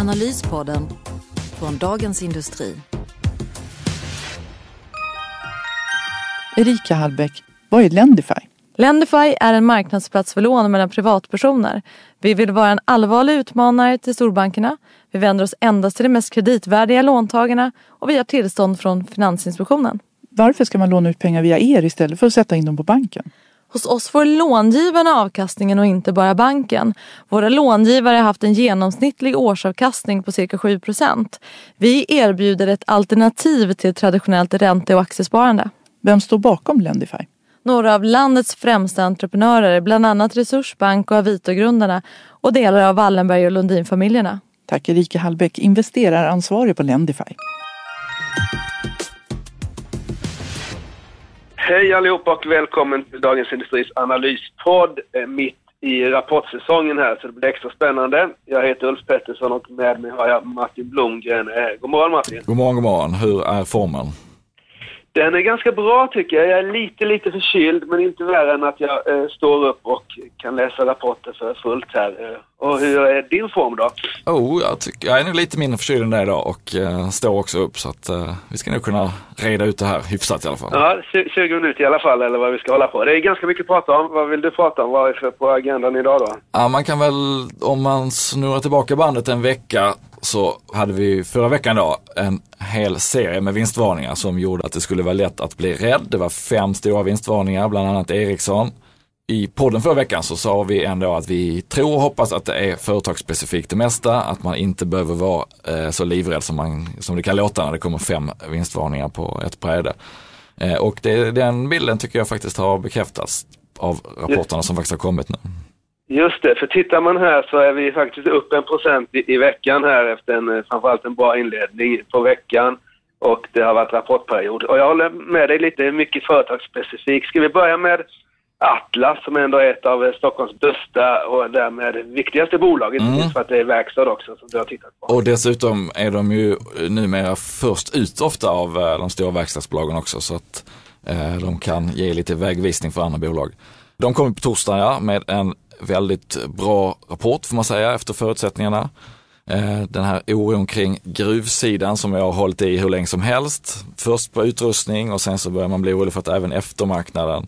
Analyspodden från Dagens Industri. Erika Hallbäck, vad är Lendify? Lendify är en marknadsplats för lån mellan privatpersoner. Vi vill vara en allvarlig utmanare till storbankerna. Vi vänder oss endast till de mest kreditvärdiga låntagarna och vi har tillstånd från Finansinspektionen. Varför ska man låna ut pengar via er istället för att sätta in dem på banken? Hos oss får långivarna avkastningen och inte bara banken. Våra långivare har haft en genomsnittlig årsavkastning på cirka 7% Vi erbjuder ett alternativ till traditionellt ränte och aktiesparande. Vem står bakom Lendify? Några av landets främsta entreprenörer, bland annat Resursbank och Avito-grundarna och delar av Wallenberg och Lundin-familjerna. Tack Erika Hallbäck, investeraransvarig på Lendify. Hej allihopa och välkommen till Dagens Industris analyspodd eh, mitt i rapportsäsongen här så det blir extra spännande. Jag heter Ulf Pettersson och med mig har jag Martin Blomgren. Eh, god morgon Martin! God morgon, god morgon. Hur är formen? Den är ganska bra tycker jag. Jag är lite, lite förkyld men inte värre än att jag eh, står upp och kan läsa rapporter för fullt här. Eh, och hur är din form då? Oh, jag, tycker, jag är nog lite mindre förkyld än dig idag och eh, står också upp så att eh, vi ska nog kunna reda ut det här hyfsat i alla fall. Ja, 20 minuter i alla fall eller vad vi ska hålla på. Det är ganska mycket att prata om. Vad vill du prata om? Vad är för på agendan idag då? Ja, man kan väl, om man snurrar tillbaka bandet en vecka så hade vi förra veckan då en hel serie med vinstvarningar som gjorde att det skulle vara lätt att bli rädd. Det var fem stora vinstvarningar, bland annat Ericsson. I podden förra veckan så sa vi ändå att vi tror och hoppas att det är företagsspecifikt det mesta, att man inte behöver vara eh, så livrädd som, man, som det kan låta när det kommer fem vinstvarningar på ett bräde. Eh, och det, den bilden tycker jag faktiskt har bekräftats av rapporterna som faktiskt har kommit nu. Just det, för tittar man här så är vi faktiskt upp en procent i, i veckan här efter en, eh, framförallt en bra inledning på veckan. Och det har varit rapportperiod. Och jag håller med dig lite, mycket företagsspecifikt. Ska vi börja med Atlas som ändå är ett av eh, Stockholms bästa och därmed viktigaste bolag, inte mm. minst för att det är verkstad också som du har tittat på. Och dessutom är de ju numera först ut ofta av eh, de stora verkstadsbolagen också så att eh, de kan ge lite vägvisning för andra bolag. De kommer på torsdag ja, med en väldigt bra rapport får man säga efter förutsättningarna. Eh, den här oron kring gruvsidan som jag har hållit i hur länge som helst. Först på utrustning och sen så börjar man bli orolig för att även eftermarknaden,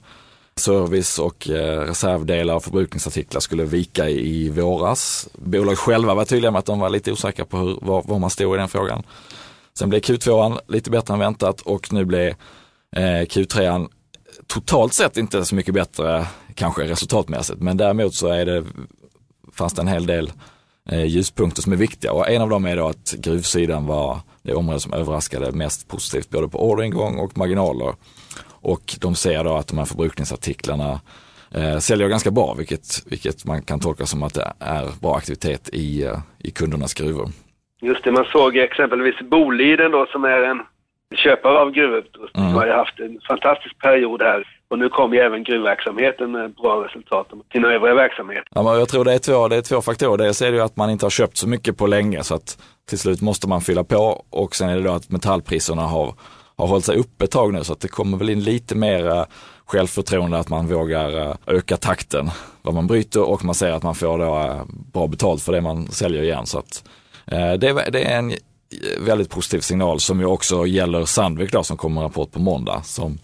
service och eh, reservdelar och förbrukningsartiklar skulle vika i våras. Bolag själva var tydliga med att de var lite osäkra på hur, var, var man stod i den frågan. Sen blev Q2 lite bättre än väntat och nu blev eh, Q3 totalt sett inte så mycket bättre kanske resultatmässigt, men däremot så är det, fanns det en hel del eh, ljuspunkter som är viktiga och en av dem är då att gruvsidan var det område som överraskade mest positivt både på orderingång och marginaler. Och de ser då att de här förbrukningsartiklarna eh, säljer ganska bra, vilket, vilket man kan tolka som att det är bra aktivitet i, eh, i kundernas gruvor. Just det, man såg exempelvis Boliden då som är en köpare av gruvutrustning mm. har ju haft en fantastisk period här och nu kommer ju även gruvverksamheten med bra resultat sina övriga verksamheter. Ja, men jag tror det är, två, det är två faktorer. Dels är det ju att man inte har köpt så mycket på länge så att till slut måste man fylla på och sen är det då att metallpriserna har, har hållit sig uppe ett tag nu så att det kommer väl in lite mer uh, självförtroende att man vågar uh, öka takten vad man bryter och man ser att man får då uh, bra betalt för det man säljer igen. Så att, det, det är en Eh, väldigt positiv signal som ju också gäller Sandvik då som kommer en rapport på måndag som,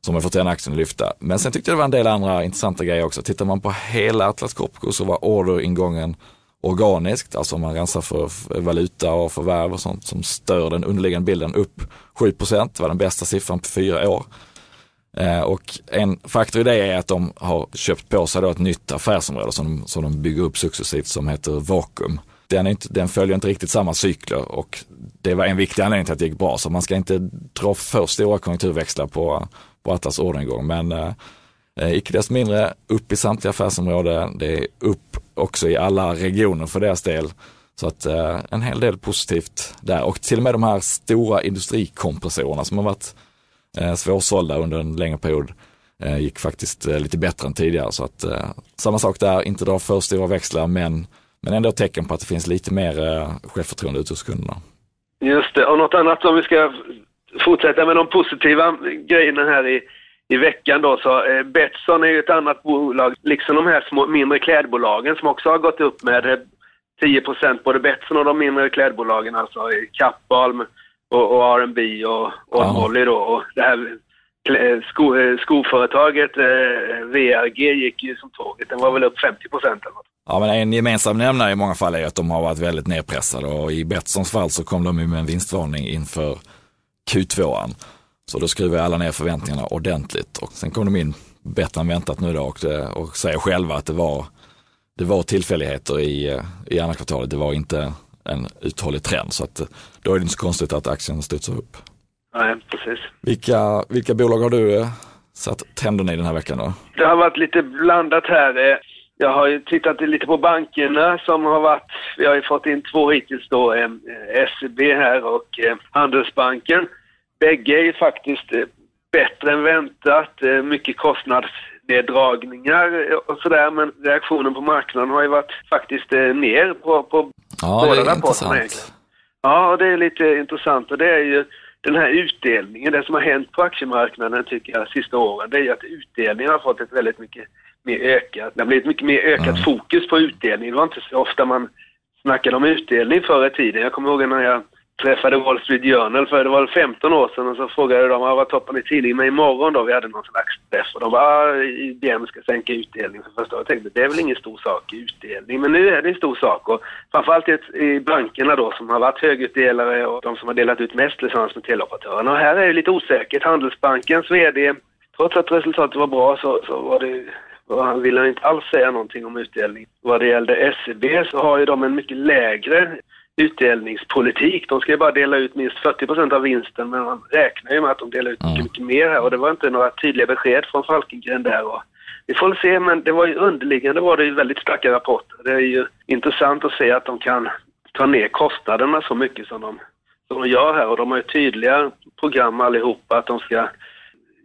som har fått den aktien att lyfta. Men sen tyckte jag det var en del andra intressanta grejer också. Tittar man på hela Atlas Copco så var orderingången organiskt, alltså om man rensar för valuta och förvärv och sånt som stör den underliggande bilden upp 7 Det var den bästa siffran på fyra år. Eh, och en faktor i det är att de har köpt på sig då ett nytt affärsområde som de, som de bygger upp successivt som heter Vakuum den, inte, den följer inte riktigt samma cykler och det var en viktig anledning till att det gick bra. Så man ska inte dra för stora konjunkturväxlar på, på Atlas orderingång. Men eh, icke desto mindre upp i samtliga affärsområden. Det är upp också i alla regioner för deras del. Så att eh, en hel del positivt där och till och med de här stora industrikompressorerna som har varit eh, svårsålda under en längre period eh, gick faktiskt eh, lite bättre än tidigare. Så att eh, samma sak där, inte dra för stora växlar men, men ändå tecken på att det finns lite mer eh, självförtroende ute hos kunderna. Just det, och något annat om vi ska fortsätta med de positiva grejerna här i, i veckan då så eh, Betsson är ju ett annat bolag, liksom de här små, mindre klädbolagen som också har gått upp med eh, 10 både Betsson och de mindre klädbolagen, alltså i Kappahl och, och R&B och, och Ja. Molly då. Och det här Eh, sko, eh, skoföretaget eh, VRG gick ju som tåget, den var väl upp 50 eller något. Ja, men en gemensam nämnare i många fall är att de har varit väldigt nedpressade och i Betssons fall så kom de ju med en vinstvarning inför Q2. Så då skruvar alla ner förväntningarna ordentligt och sen kom de in bättre än väntat nu då och, det, och säger själva att det var, det var tillfälligheter i, i andra kvartalet. Det var inte en uthållig trend så att då är det inte så konstigt att aktien studsar upp. Nej, precis. Vilka, vilka bolag har du eh, satt tänderna i den här veckan då? Det har varit lite blandat här. Eh, Jag har ju tittat lite på bankerna som har varit, vi har ju fått in två hittills då, eh, SEB här och Handelsbanken. Bägge är ju faktiskt bättre än väntat, mycket kostnadsneddragningar och sådär, men reaktionen på marknaden har ju varit faktiskt ner på, på Ja, Båda rapporterna intressant. Ja, det är lite intressant och det är ju den här utdelningen, det som har hänt på aktiemarknaden tycker jag sista åren, det är ju att utdelningen har fått ett väldigt mycket mer ökat, det har blivit mycket mer ökat Mm. fokus på utdelning. Det var inte så ofta man snackade om utdelning förr i tiden. Jag kommer ihåg när jag träffade Wall Street Journal för det var 15 år sedan och så frågade de vad toppar ni tidningen med imorgon då? Vi hade någon slags träff och de bara "Ah, IBM ska sänka utdelningen. för första året. Jag tänkte det är väl ingen stor sak i utdelning men nu är det en stor sak och framförallt i, i bankerna då som har varit högutdelare och de som har delat ut mest tillsammans med teleoperatörerna. Och här är det lite osäkert. Handelsbankens VD, trots att resultatet var bra så, så var det och han ville inte alls säga någonting om utdelning. Vad det gällde SEB så har ju de en mycket lägre utdelningspolitik. De ska ju bara dela ut minst 40% av vinsten men man räknar ju med att de delar ut mycket, mycket mer här och det var inte några tydliga besked från Falkengren där. Och vi får väl se men det var ju underliggande var det ju väldigt starka rapporter. Det är ju intressant att se att de kan ta ner kostnaderna så mycket som de, som de gör här och de har ju tydliga program allihopa att de ska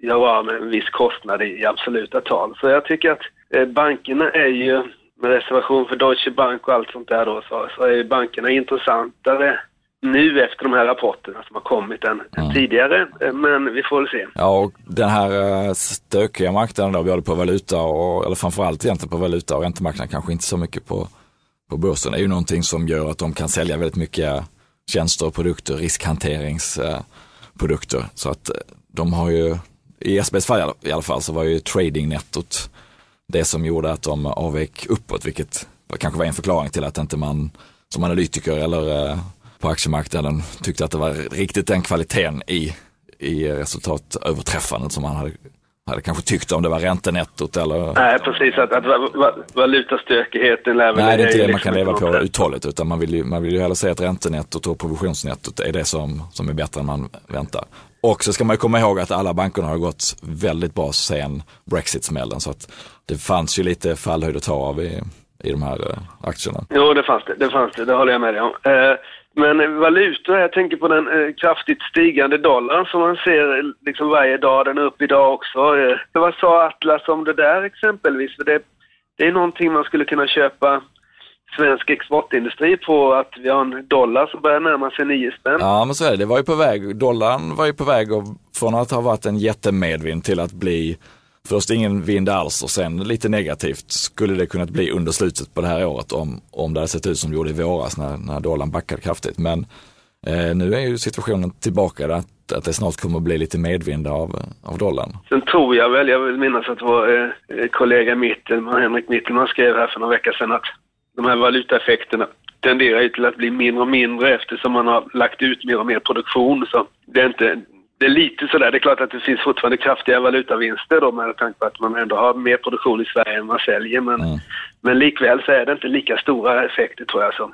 göra av med en viss kostnad i, i absoluta tal. Så jag tycker att eh, bankerna är ju, med reservation för Deutsche Bank och allt sånt där då, så, så är bankerna intressantare nu efter de här rapporterna som har kommit än, än tidigare. Eh, Men vi får väl se. Ja, och den här eh, stökiga marknaden då, både på valuta och, eller framförallt egentligen på valuta och räntemarknaden, kanske inte så mycket på, på börsen, är ju någonting som gör att de kan sälja väldigt mycket tjänster och produkter, riskhanteringsprodukter. Så att eh, de har ju, i SBs fall i alla fall, så var ju tradingnettot det som gjorde att de avvek uppåt, vilket kanske var en förklaring till att inte man som analytiker eller eh, på aktiemarknaden tyckte att det var riktigt den kvaliteten i, i resultatöverträffandet som man hade, hade kanske tyckt om det var räntenettot eller Nej, precis. Att, att va- va- valutastökigheten väl... Nej, det är inte det man liksom kan leva på uthålligt, utan man vill ju, man vill ju hellre säga att räntenettot och provisionsnettot är det som, som är bättre än man väntar. Och så ska man komma ihåg att alla bankerna har gått väldigt bra sen Brexit-smällen, så att det fanns ju lite fallhöjd att ta av i, i de här eh, aktierna. Jo, det fanns det. Det fanns det. Det håller jag med dig om. Eh, men valutor, jag tänker på den eh, kraftigt stigande dollarn som man ser liksom varje dag. Den är upp idag också. Vad sa Atlas om det där exempelvis? För det, det är någonting man skulle kunna köpa svensk exportindustri på att vi har en dollar som börjar närma sig 9 spänn. Ja, men så är det. Det var ju på väg, dollarn var ju på väg och från att ha varit en jättemedvind till att bli först ingen vind alls och sen lite negativt skulle det kunnat bli under slutet på det här året om, om det hade sett ut som det gjorde i våras när, när dollarn backade kraftigt. Men eh, nu är ju situationen tillbaka där att, att det snart kommer att bli lite medvind av, av dollarn. Sen tror jag väl, jag vill minnas att vår eh, kollega Mittelman, Henrik Mittelman skrev här för några veckor sedan att de här valutaeffekterna tenderar ju till att bli mindre och mindre eftersom man har lagt ut mer och mer produktion. Så det är inte, det är lite sådär, det är klart att det finns fortfarande kraftiga valutavinster då med tanke på att man ändå har mer produktion i Sverige än man säljer. Men, Mm. men likväl så är det inte lika stora effekter tror jag som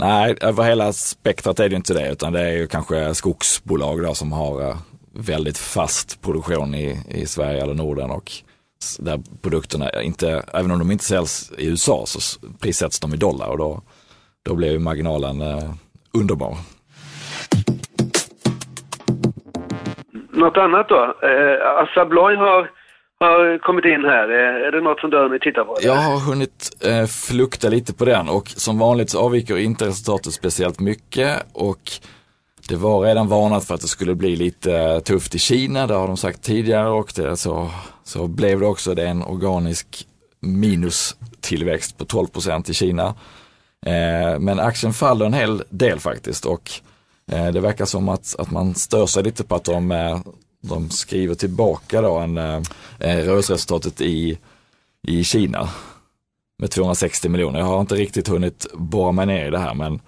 Nej, över hela spektrat är det inte det, utan det är ju kanske skogsbolag då som har eh, väldigt fast produktion i, i Sverige eller Norden och där produkterna inte, även om de inte säljs i USA så prissätts de i dollar och då, då blir ju marginalen eh, underbar. Något annat då? Eh, Assa Abloy har, har kommit in här. Eh, är det något som du har hunnit titta på? Jag har hunnit eh, flukta lite på den och som vanligt så avviker inte resultatet speciellt mycket och det var redan varnat för att det skulle bli lite eh, tufft i Kina, det har de sagt tidigare och det, så, så blev det också det en organisk minustillväxt på 12 procent i Kina. Eh, men aktien faller en hel del faktiskt och eh, det verkar som att, att man stör sig lite på att de, eh, de skriver tillbaka då en, eh, eh rörelseresultatet i, i Kina med 260 miljoner. Jag har inte riktigt hunnit borra mig ner i det här men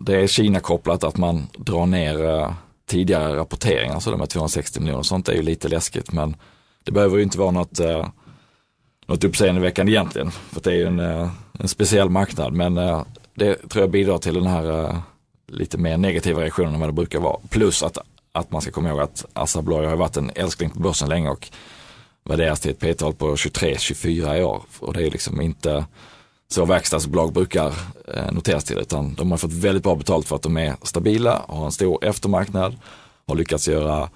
det är Kina-kopplat att man drar ner eh, tidigare rapporteringar, så de här 260 miljoner. Sånt är ju lite läskigt men det behöver ju inte vara något, eh, något uppseendeväckande egentligen. För det är ju en, eh, en speciell marknad men det tror jag bidrar till den här lite mer negativa reaktionen än vad det brukar vara. Plus att, att man ska komma ihåg att Assa Abloy har varit en älskling på börsen länge och värderas till ett P-tal på 23-24 i år. Och det är liksom inte så verkstadsbolag brukar eh, noteras till, utan de har fått väldigt bra betalt för att de är stabila, har en stor eftermarknad, har lyckats göra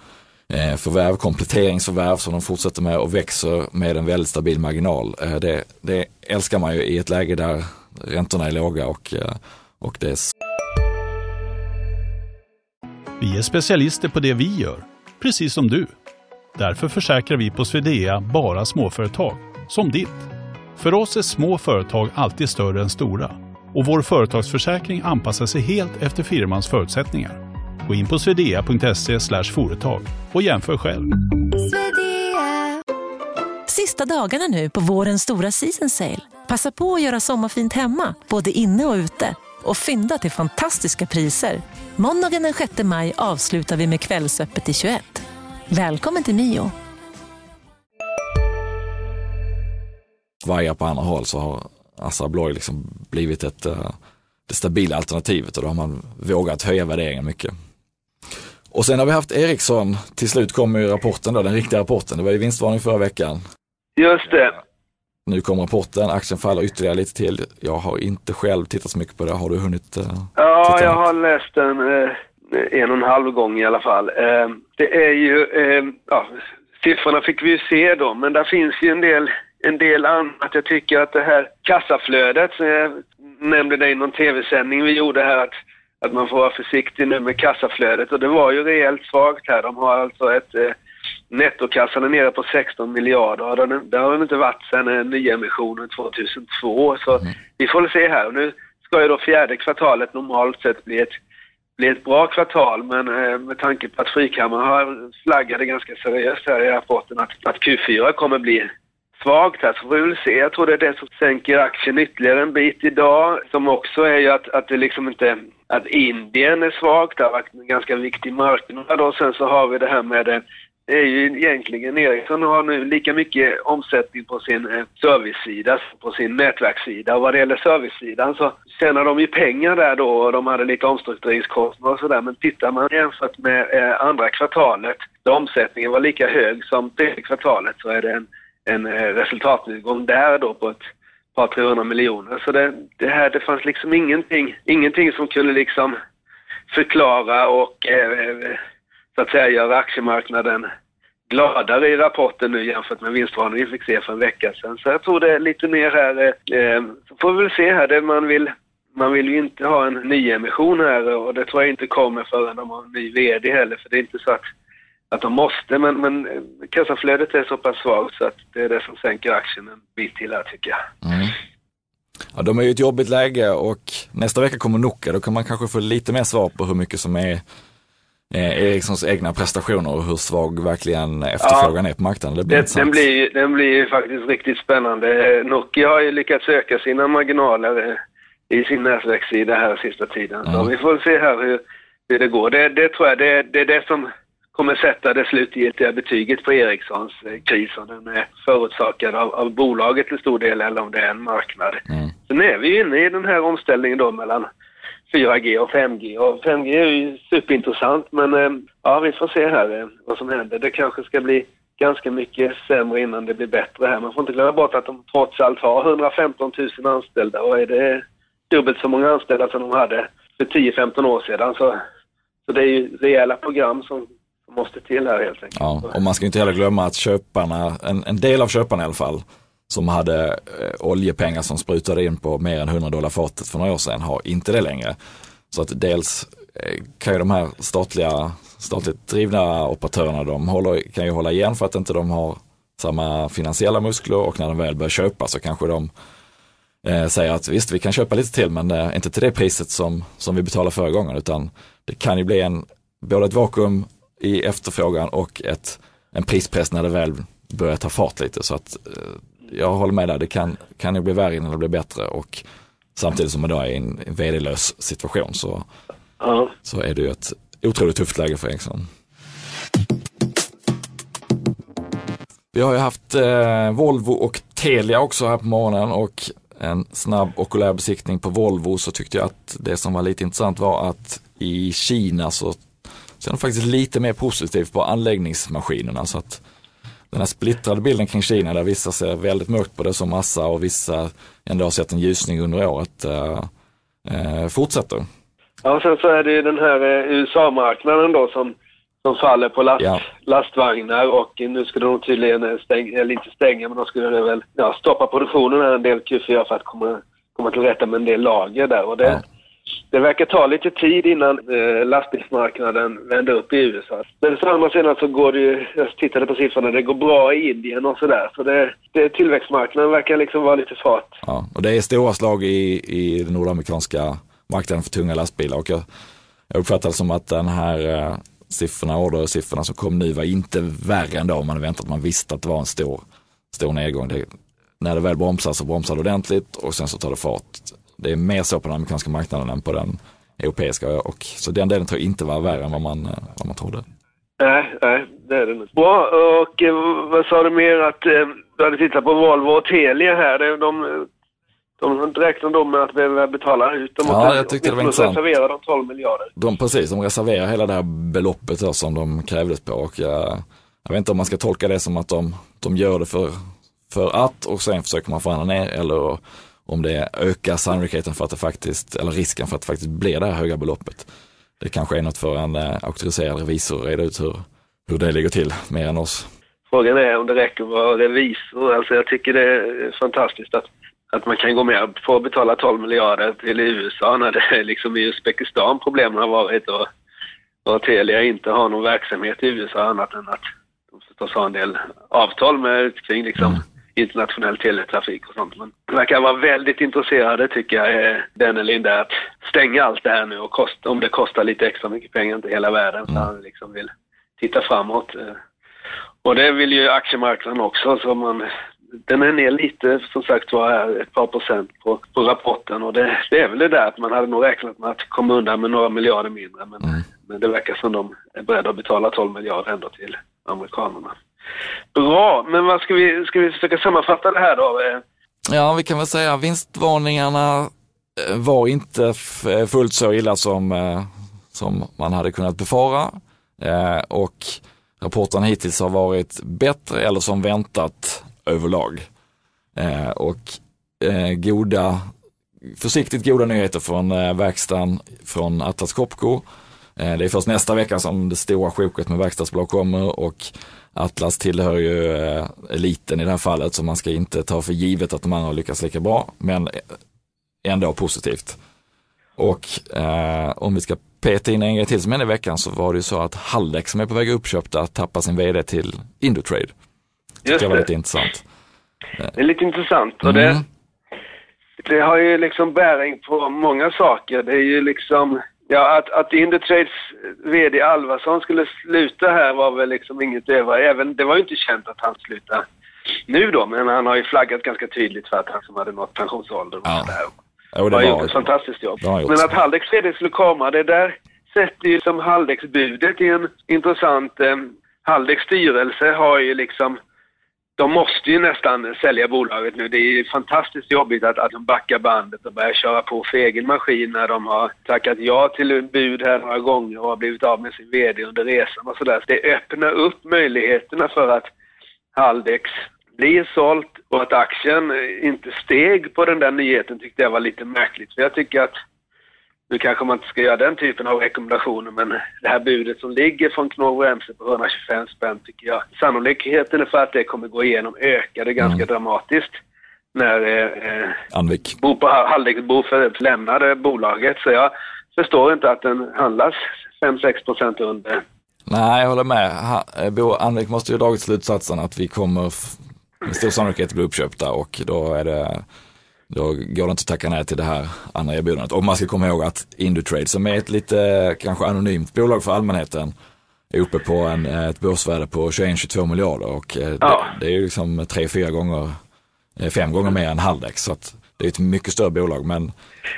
eh, förvärv, kompletteringsförvärv som de fortsätter med och växer med en väldigt stabil marginal. Eh, det, det älskar man ju i ett läge där räntorna är låga och, och det är... Vi är specialister på det vi gör, precis som du. Därför försäkrar vi på Swedea bara småföretag, som ditt. För oss är små företag alltid större än stora och vår företagsförsäkring anpassar sig helt efter firmans förutsättningar. Gå in på swedea.se företag och jämför själv. Sista dagarna nu på vårens stora season sale. Passa på att göra sommarfint hemma, både inne och ute och fynda till fantastiska priser. Måndagen den 6 maj avslutar vi med Kvällsöppet i 21. Välkommen till Mio. Vajar på andra håll så har Assa Abloy liksom blivit ett, uh, det stabila alternativet och då har man vågat höja värderingen mycket. Och sen har vi haft Ericsson, till slut kommer ju rapporten då, den riktiga rapporten. Det var ju vinstvarning förra veckan. Just det. Nu kom rapporten, aktien faller ytterligare lite till. Jag har inte själv tittat så mycket på det. Har du hunnit? Uh, ja, jag har läst den uh, en och en halv gång i alla fall. Uh, det är ju, ja, siffrorna fick vi ju se då, men där finns ju en del en del annat. Jag tycker att det här kassaflödet, som jag nämnde det i någon tv-sändning vi gjorde här, att, att man får vara försiktig nu med kassaflödet. Och det var ju rejält svagt här. De har alltså ett eh, nettokassan är nere på 16 miljarder. Och det, har de inte varit sedan eh, nyemissionen 2002. Så mm. vi får väl se här. Och nu ska ju då fjärde kvartalet normalt sett bli ett bli ett bra kvartal, men eh, med tanke på att Frikammaren har flaggade ganska seriöst här i rapporten att, att Q4 kommer bli svagt här, så får vi väl se. Jag tror det är det som sänker aktien ytterligare en bit idag, som också är ju att, att det liksom inte, att Indien är svagt, det har varit en ganska viktig marknad och sen så har vi det här med det det är ju egentligen, Ericsson har nu lika mycket omsättning på sin eh, servicesida servicesida, på sin nätverkssida. Och vad det gäller servicesidan så tjänar de ju pengar där då och de hade lite omstruktureringskostnader och sådär. Men tittar man jämfört med eh, andra kvartalet, där omsättningen var lika hög som tredje kvartalet, så är det en en eh, resultatnedgång där då på ett par 300 miljoner. Så det, det här, det fanns liksom ingenting, ingenting som kunde liksom förklara och eh, så att säga göra aktiemarknaden gladare i rapporten nu jämfört med vinstvarningen vi fick se för en vecka sedan. Så jag tror det är lite mer här, eh, eh så får vi väl se här, det man vill man vill ju inte ha en nyemission här och det tror jag inte kommer förrän de har en ny VD heller för det är inte så att att de måste, men, men kassaflödet är så pass svagt så att det är det som sänker aktien en bit till här tycker jag. Mm. Ja, de är ju ett jobbigt läge och nästa vecka kommer Nokia, då kan man kanske få lite mer svar på hur mycket som är eh, Ericssons egna prestationer och hur svag verkligen efterfrågan ja, är på marknaden. Det blir det, den, blir, den blir faktiskt riktigt spännande. Nokia har ju lyckats öka sina marginaler eh, i sin nätverkssida här sista tiden. Så mm. vi får se här hur, hur det går. Det, det tror jag, det, det är det som kommer sätta det slutgiltiga betyget på Ericssons eh, kris, om den är förorsakad av, av bolaget till stor del eller om det är en marknad. Mm. Sen är vi inne i den här omställningen då mellan 4G och 5G och 5G är ju superintressant men eh, ja, vi får se här eh, vad som händer. Det kanske ska bli ganska mycket sämre innan det blir bättre här. Man får inte glömma bort att de trots allt har 115 000 anställda och är det dubbelt så många anställda som de hade för 10-15 år sedan. Så, så det är ju rejäla program som, som måste till här helt enkelt. Ja, och man ska inte heller glömma att köparna, en, en del av köparna i alla fall, som hade eh, oljepengar som sprutade in på mer än 100 dollar fatet för några år sedan har inte det längre. Så att dels eh, kan ju de här statliga, statligt drivna operatörerna, de håller, kan ju hålla igen för att inte de har samma finansiella muskler och när de väl börjar köpa så kanske de eh, säger att visst, vi kan köpa lite till men eh, inte till det priset som, som vi betalade förra gången utan det kan ju bli en, både ett vakuum i efterfrågan och ett, en prispress när det väl börjar ta fart lite. Så att eh, jag håller med där, det kan, kan ju bli värre innan det blir bättre och samtidigt som man då är i en vd-lös situation så, Ja. så är det ju ett otroligt tufft läge för Ericsson. Vi har ju haft eh, Volvo och Telia också här på morgonen och en snabb okulär besiktning på Volvo så tyckte jag att det som var lite intressant var att i Kina så ser de faktiskt lite mer positivt på anläggningsmaskinerna så att den här splittrade bilden kring Kina där vissa ser väldigt mörkt på det som massa och vissa ändå har sett en ljusning under året eh, eh, fortsätter. Ja, och sen så är det ju den här eh, USA-marknaden då som, som faller på last, Ja. lastvagnar och nu skulle de tydligen eh, stänga, eller inte stänga, men de skulle väl ja, stoppa produktionen här en del Q4 för att komma, komma till rätta med en del lager där. Och det, Ja det verkar ta lite tid innan eh, lastbilsmarknaden vänder upp i USA. Men å andra sidan så går det ju, jag tittade på siffrorna, det går bra i Indien och sådär. Så det, det, tillväxtmarknaden verkar liksom vara lite fart. Ja, och det är stora slag i, i den nordamerikanska marknaden för tunga lastbilar och jag, jag uppfattar det som att den här eh, siffrorna, ordersiffrorna som kom nu var inte värre än då man väntat. Man visste att det var en stor, stor nedgång. Det, när det väl bromsar så bromsar det ordentligt och sen så tar det fart. Det är mer så på den amerikanska marknaden än på den europeiska och så den delen tror jag inte var värre än vad man, eh, vad man trodde. Nej, nej, det är det inte. Bra, och eh, vad sa du mer att eh, du hade tittat på Volvo och Telia här. Det, de, de räknar de med att behöva betala ut dem. Ja, jag tyckte det var intressant. reservera de 12 miljarder. De, precis, de reserverar hela det här beloppet då, som de krävdes på och jag, jag vet inte om man ska tolka det som att de, de gör det för, för att och sen försöker man förhandla ner eller om det ökar sannolikheten för att det faktiskt, eller risken för att det faktiskt blir det här höga beloppet. Det kanske är något för en eh, auktoriserad revisor att reda ut hur, hur det ligger till mer än oss. Frågan är om det räcker att vara revisor. Alltså jag tycker det är fantastiskt att, att man kan gå med på att betala 12 miljarder till USA när det är liksom i Uzbekistan problemen har varit och, och Telia inte har någon verksamhet i USA annat än att de förstås har en del avtal med kring liksom internationell teletrafik och sånt. Men de verkar vara väldigt intresserade tycker jag, eh, den eller Linda, att stänga allt det här nu och kosta, om det kostar lite extra mycket pengar, inte hela världen, så han liksom vill titta framåt. eh. Och det vill ju aktiemarknaden också, så man, den är ner lite, som sagt var, ett par procent på, på rapporten. Och det, det är väl det där att man hade nog räknat med att komma undan med några miljarder mindre. Men, men det verkar som de är beredda att betala 12 miljarder ändå till amerikanerna. Bra, men vad ska vi, ska vi försöka sammanfatta det här då? Ja, vi kan väl säga vinstvarningarna eh, var inte eh, fullt så illa som, eh, som man hade kunnat befara. Och rapporterna hittills har varit bättre eller som väntat överlag. Och goda, försiktigt goda nyheter från verkstaden från Atlas Copco. Eh, Det är först nästa vecka som det stora sjoket med verkstadsbolag kommer och Atlas tillhör ju eh, eliten i det här fallet så man ska inte ta för givet att de andra lyckas lika bra, men ändå positivt. Och eh, om vi ska peta in en grej till som hände i veckan så var det ju så att Haldex som är på väg uppköpta tappar sin vd till Indutrade. Just jag var det. lite intressant. Det är lite intressant. Och det, Mm. det har ju liksom bäring på många saker. Det är ju liksom, ja att, att Indutrades VD Alvarsson skulle sluta här var väl liksom inget över. Även, det var ju inte känt att han slutade nu då, men han har ju flaggat ganska tydligt för att han som hade nått pensionsåldern och Ja. sådär. Jo, det har gjort ett fantastiskt jobb. Men att Haldex VD skulle komma, det där sätter ju som Haldex-budet i en intressant... Eh, Haldex styrelse har ju liksom... De måste ju nästan sälja bolaget nu. Det är ju fantastiskt jobbigt att, att de backar bandet och börjar köra på för egen maskin när de har tackat ja till bud här några gånger och har blivit av med sin VD under resan och sådär. Så det öppnar upp möjligheterna för att Haldex blir sålt och att aktien inte steg på den där nyheten tyckte jag var lite märkligt. För jag tycker att nu kanske man inte ska göra den typen av rekommendationer men det här budet som ligger från Knorr Remse på 125 spänn tycker jag sannolikheten för att det kommer gå igenom ökade ganska Mm. dramatiskt när eh, Anvik. Bo på Halldäcksbo för lämnade bolaget. Så jag förstår inte att den handlas 5-6 procent under. Nej, jag håller med. Ha, eh, Bo Anvik måste ju ha dragit slutsatsen att vi kommer med stor sannolikhet bli uppköpta och då är det då går det inte att tacka nej till det här andra erbjudandet. Och man ska komma ihåg att Indutrade som är ett lite kanske anonymt bolag för allmänheten är uppe på en, eh, ett börsvärde på 21-22 miljarder och eh, Ja. det, det är ju liksom tre, fyra gånger, eh, fem gånger mer än Haldex. Så att det är ett mycket större bolag men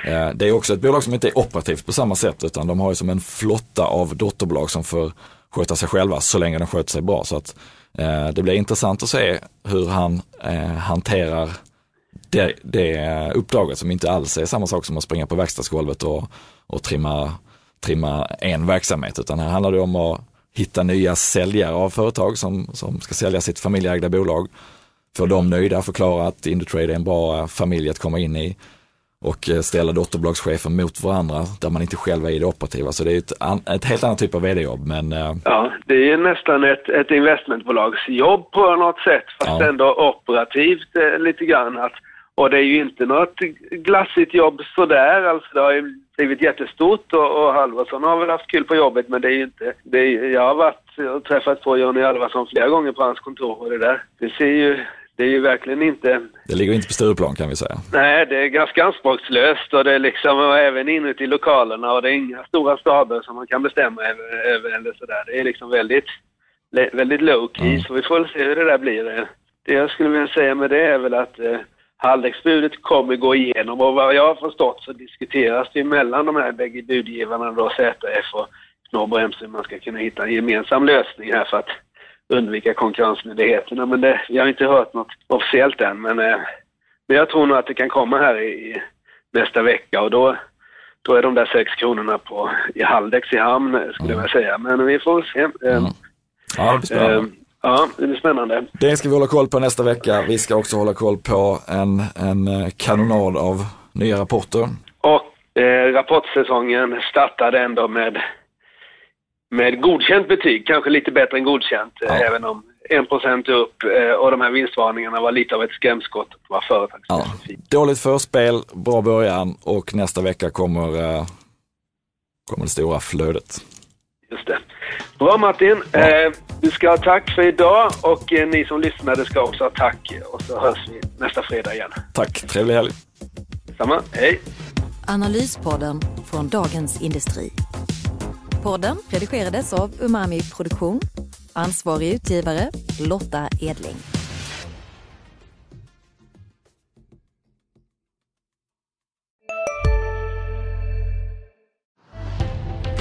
eh, det är också ett bolag som inte är operativt på samma sätt utan de har ju som en flotta av dotterbolag som får sköta sig själva så länge de sköter sig bra. Så att eh, det blir intressant att se hur han eh, hanterar det, det uppdraget som inte alls är samma sak som att springa på verkstadsgolvet och, och trimma, trimma en verksamhet utan här handlar det om att hitta nya säljare av företag som, som ska sälja sitt familjeägda bolag. Få dem nöjda, förklara att Indutrade är en bra familj att komma in i och ställa dotterbolagschefer mot varandra där man inte själv är i det operativa. Så det är ett, ett helt annat typ av vd-jobb men eh, Ja, det är nästan ett, ett investmentbolagsjobb på något sätt. Fast Ja. ändå operativt eh, lite grann. Att, och det är ju inte något glassigt jobb sådär. Alltså det har ju blivit jättestort och, och Halvarsson har väl haft kul på jobbet men det är ju inte... Det är, jag har varit och träffat på Johnny Halvarsson flera gånger på hans kontor och det där. Det ser ju... Det är ju verkligen inte... det ligger inte på Stureplan kan vi säga. Nej, det är ganska anspråkslöst och det är liksom och även inuti lokalerna och det är inga stora staber som man kan bestämma över, över eller sådär. Det är liksom väldigt, väldigt low key Mm. så vi får väl se hur det där blir. Eh, Det jag skulle vilja säga med det är väl att Halldäcksbudet kommer gå igenom och vad jag har förstått så diskuteras det mellan de här bägge budgivarna då ZF och Knorr-Bremse hur man ska kunna hitta en gemensam lösning här för att undvika konkurrensmyndigheterna. Men det, jag har inte hört något officiellt än men eh, men jag tror nog att det kan komma här i, i nästa vecka och då, då är de där sex kronorna på, i Haldex i hamn skulle jag vilja säga. Men vi får se. Mm. Ja, det blir spännande. Eh, ja, det blir spännande. Det ska vi hålla koll på nästa vecka. Vi ska också hålla koll på en, en eh, kanonad av nya rapporter. Och eh, rapportsäsongen startade ändå med, med godkänt betyg, kanske lite bättre än godkänt, eh, Ja. även om 1% upp eh, och de här vinstvarningarna var lite av ett skrämskott på vad företag Ja. Dåligt förspel, bra början och nästa vecka kommer, eh, kommer det stora flödet. Just det. Bra Martin. Eh, du ska ha tack för idag och eh, ni som lyssnade ska också ha tack. Och så hörs vi nästa fredag igen. Tack, trevlig helg. Samma. Hej! Analyspodden från Dagens Industri. Podden redigerades av Umami Produktion. Ansvarig utgivare Lotta Edling.